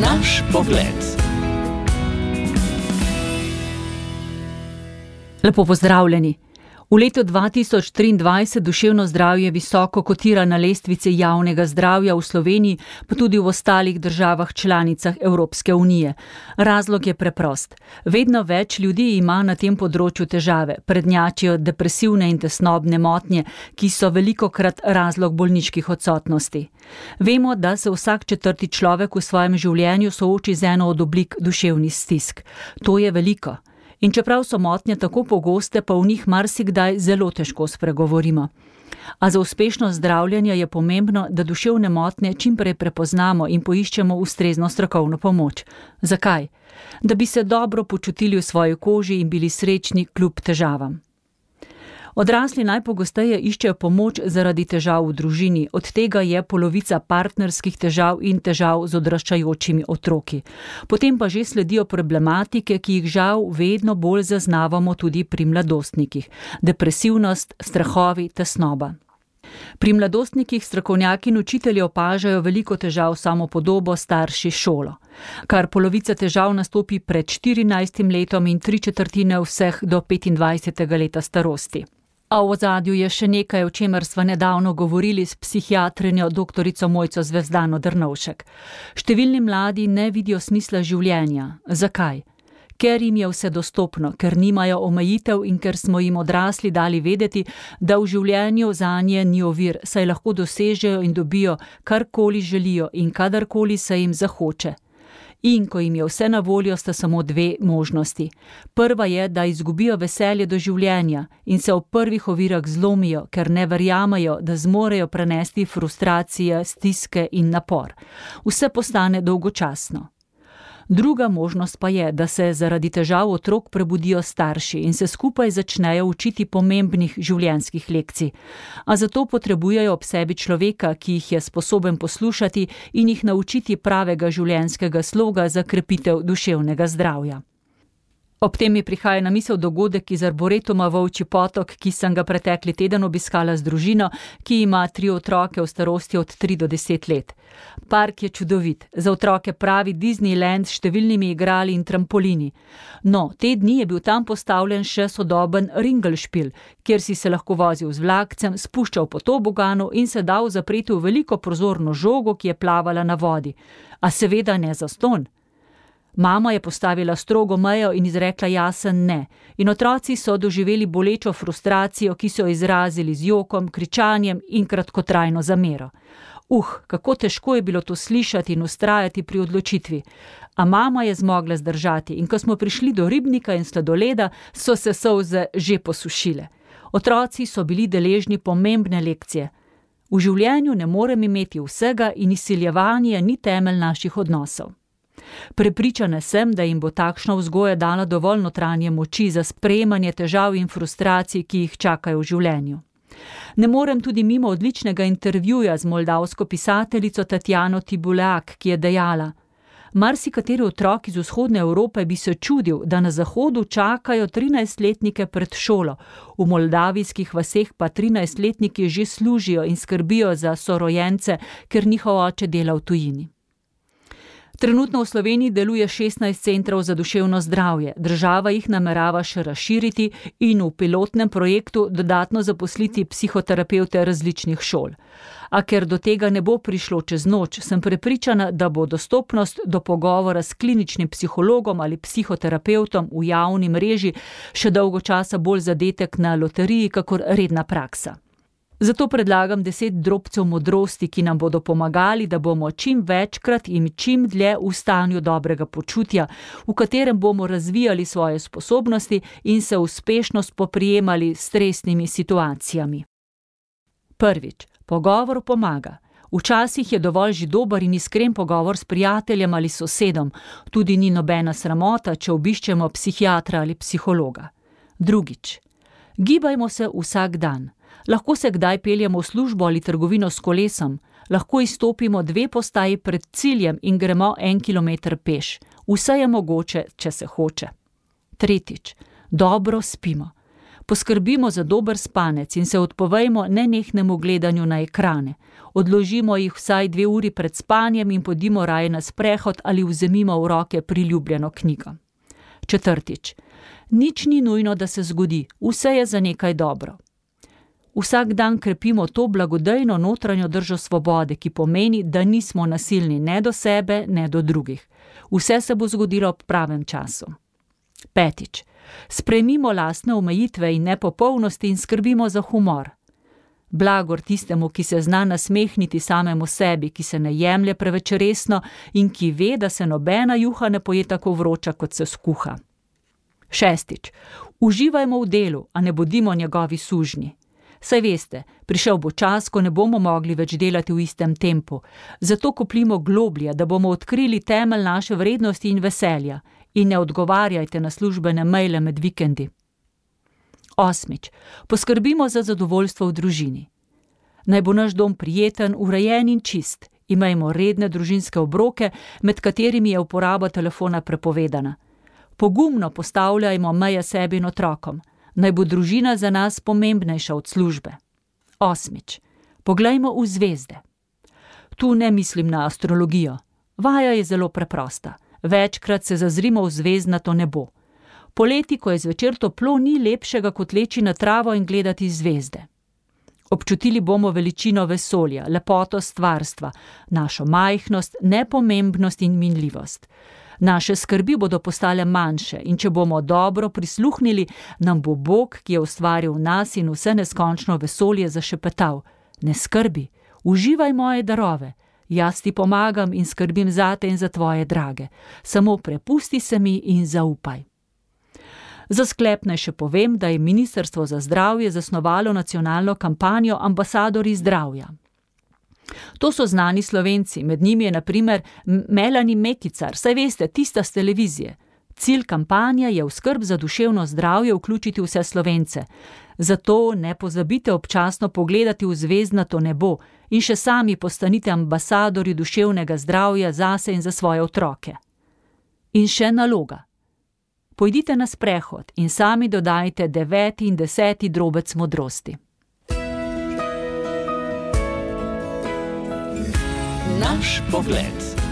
Naš pogled. Lepo pozdravljeni. V letu 2023 duševno zdravje visoko kotira na lestvici javnega zdravja v Sloveniji, pa tudi v ostalih državah članicah Evropske unije. Razlog je preprost. Vedno več ljudi ima na tem področju težave, prednjačijo depresivne in tesnobne motnje, ki so veliko krat razlog bolniških odsotnosti. Vemo, da se vsak četrti človek v svojem življenju sooči z eno od oblik duševnih stisk. To je veliko. In čeprav so motnje tako pogoste, pa v njih marsikdaj zelo težko spregovorimo. A za uspešno zdravljenje je pomembno, da duševne motnje čim prej prepoznamo in poiščemo ustrezno strokovno pomoč. Zakaj? Da bi se dobro počutili v svoji koži in bili srečni kljub težavam. Odrasli najpogosteje iščejo pomoč zaradi težav v družini, od tega je polovica partnerskih težav in težav z odraščajočimi otroki. Potem pa že sledijo problematike, ki jih žal vedno bolj zaznavamo tudi pri mladostnikih: depresivnost, strahovi, tesnoba. Pri mladostnikih strokovnjaki in učitelji opažajo veliko težav s samopodobo, starši, šolo. Kar polovica težav nastopi pred 14 letom in tri četrtine vseh do 25. leta starosti. A v ozadju je še nekaj, o čemer sva nedavno govorili s psihiatrinjo dr. Mojco Zvezdano Drnovšek. Številni mladi ne vidijo smisla življenja. Zakaj? Ker jim je vse dostopno, ker nimajo omejitev in ker smo jim odrasli dali vedeti, da v življenju za nje ni ovir, saj lahko dosežejo in dobijo karkoli želijo in kadarkoli se jim zahoče. In ko jim je vse na voljo, sta samo dve možnosti. Prva je, da izgubijo veselje do življenja in se v prvih ovirah zlomijo, ker ne verjamejo, da zmorejo prenesti frustracije, stiske in napor. Vse postane dolgočasno. Druga možnost pa je, da se zaradi težav otrok prebudijo starši in se skupaj začnejo učiti pomembnih življenjskih lekcij. A zato potrebujejo ob sebi človeka, ki jih je sposoben poslušati in jih naučiti pravega življenjskega sloga za krepitev duševnega zdravja. Ob tem mi prihaja na misel dogodek iz Arboretuma Volčji potok, ki sem ga pretekli teden obiskala z družino, ki ima tri otroke v starosti od tri do deset let. Park je čudovit, za otroke pravi Disneyland s številnimi igrali in trampolini. No, te dni je bil tam postavljen še sodoben Ringelšpil, kjer si se lahko vozil z vlakcem, spuščal po toboganu in se dal zapreti v veliko prozorno žogo, ki je plavala na vodi. A seveda ne za ston. Mama je postavila strogo mejo in izrekla jasen ne, in otroci so doživeli bolečo frustracijo, ki so jo izrazili z jokom, kričanjem in kratkotrajno zamero. Uh, kako težko je bilo to slišati in ustrajati pri odločitvi. A mama je zmogla zdržati, in ko smo prišli do ribnika in sladoleda, so se solze že posušile. Otroci so bili deležni pomembne lekcije. V življenju ne morem imeti vsega in izsiljevanje ni temelj naših odnosov. Prepričana sem, da jim bo takšna vzgoja dala dovolj notranje moči za sprejemanje težav in frustracij, ki jih čakajo v življenju. Ne morem tudi mimo odličnega intervjuja z moldavsko pisateljico Tatjano Tibuleak, ki je dejala: Marsikateri otrok iz vzhodne Evrope bi se čudil, da na zahodu čakajo trinajstletnike pred šolo, v moldavijskih vaseh pa trinajstletniki že služijo in skrbijo za sorojence, ker njihov oče dela v tujini. Trenutno v Sloveniji deluje 16 centrov za duševno zdravje, država jih namerava še razširiti in v pilotnem projektu dodatno zaposliti psihoterapevte različnih šol. A ker do tega ne bo prišlo čez noč, sem prepričana, da bo dostopnost do pogovora s kliničnim psihologom ali psihoterapevtom v javni mreži še dolgo časa bolj zadetek na loteriji, kakor redna praksa. Zato predlagam deset drobcev modrosti, ki nam bodo pomagali, da bomo čim večkrat in čim dlje v stanju dobrega počutja, v katerem bomo razvijali svoje sposobnosti in se uspešno spoprijemali s stresnimi situacijami. Prvič, pogovor pomaga. Včasih je dovolj že dober in iskren pogovor s prijateljem ali sosedom, tudi ni nobena sramota, če obiščemo psihiatra ali psihologa. Drugič, gibajmo se vsak dan lahko se kdaj peljemo v službo ali trgovino s kolesom, lahko izstopimo dve postaji pred ciljem in gremo en kilometer peš. Vse je mogoče, če se hoče. Tretjič, dobro spimo. Poskrbimo za dober spanec in se odpovejmo nenehnemu gledanju na ekrane. Odložimo jih vsaj dve uri pred spanjem in podimo raje na sprehod ali vzemimo v roke priljubljeno knjigo. Četrtič. Nič ni nujno, da se zgodi, vse je za nekaj dobro. Vsak dan krepimo to blagodejno notranjo držo svobode, ki pomeni, da nismo nasilni ne do sebe, ne do drugih. Vse se bo zgodilo ob pravem času. Petič. Sprejmimo lastne omejitve in nepopolnosti in skrbimo za humor. Blagor tistemu, ki se zna nasmehniti samemu sebi, ki se ne jemlje preveč resno in ki ve, da se nobena juha ne poje tako vroča, kot se skuha. Šestič. Uživajmo v delu, a ne bodimo njegovi sužnji. Saj veste, prišel bo čas, ko ne bomo mogli več delati v istem tempu, zato koplimo globlje, da bomo odkrili temelj naše vrednosti in veselja, in ne odgovarjajte na službene maile med vikendi. Osmič. Poskrbimo za zadovoljstvo v družini. Naj bo naš dom prijeten, urejen in čist, imejmo redne družinske obroke, med katerimi je uporaba telefona prepovedana. Pogumno postavljajmo meje sebi in otrokom naj bo družina za nas pomembnejša od službe. Osmič. Poglejmo v zvezde. Tu ne mislim na astrologijo. Vaja je zelo preprosta. Večkrat se zazrimo v zvezdnato nebo. Poleti, ko je zvečer toplo, ni lepšega kot leči na travo in gledati zvezde. Občutili bomo veličino vesolja, lepoto stvarstva, našo majhnost, nepomembnost in minljivost. Naše skrbi bodo postale manjše in če bomo dobro prisluhnili, nam bo Bog, ki je ustvaril nas in vse neskončno vesolje, zašepetal: Ne skrbi, uživaj moje darove, jaz ti pomagam in skrbim zate in za tvoje drage, samo prepusti se mi in zaupaj. Za sklep naj še povem, da je Ministrstvo za zdravje zasnovalo nacionalno kampanjo Ambasadori zdravja. To so znani slovenci, med njimi je naprimer Melani Mekicar, saj veste, tista z televizije. Cilj kampanje je v skrb za duševno zdravje vključiti vse slovence. Zato ne pozabite občasno pogledati v zvezdnato nebo in še sami postanite ambasadori duševnega zdravja zase in za svoje otroke. In še naloga. Pojdite na sprehod in sami dodajte deveti in deseti drobec modrosti. Naš pogled.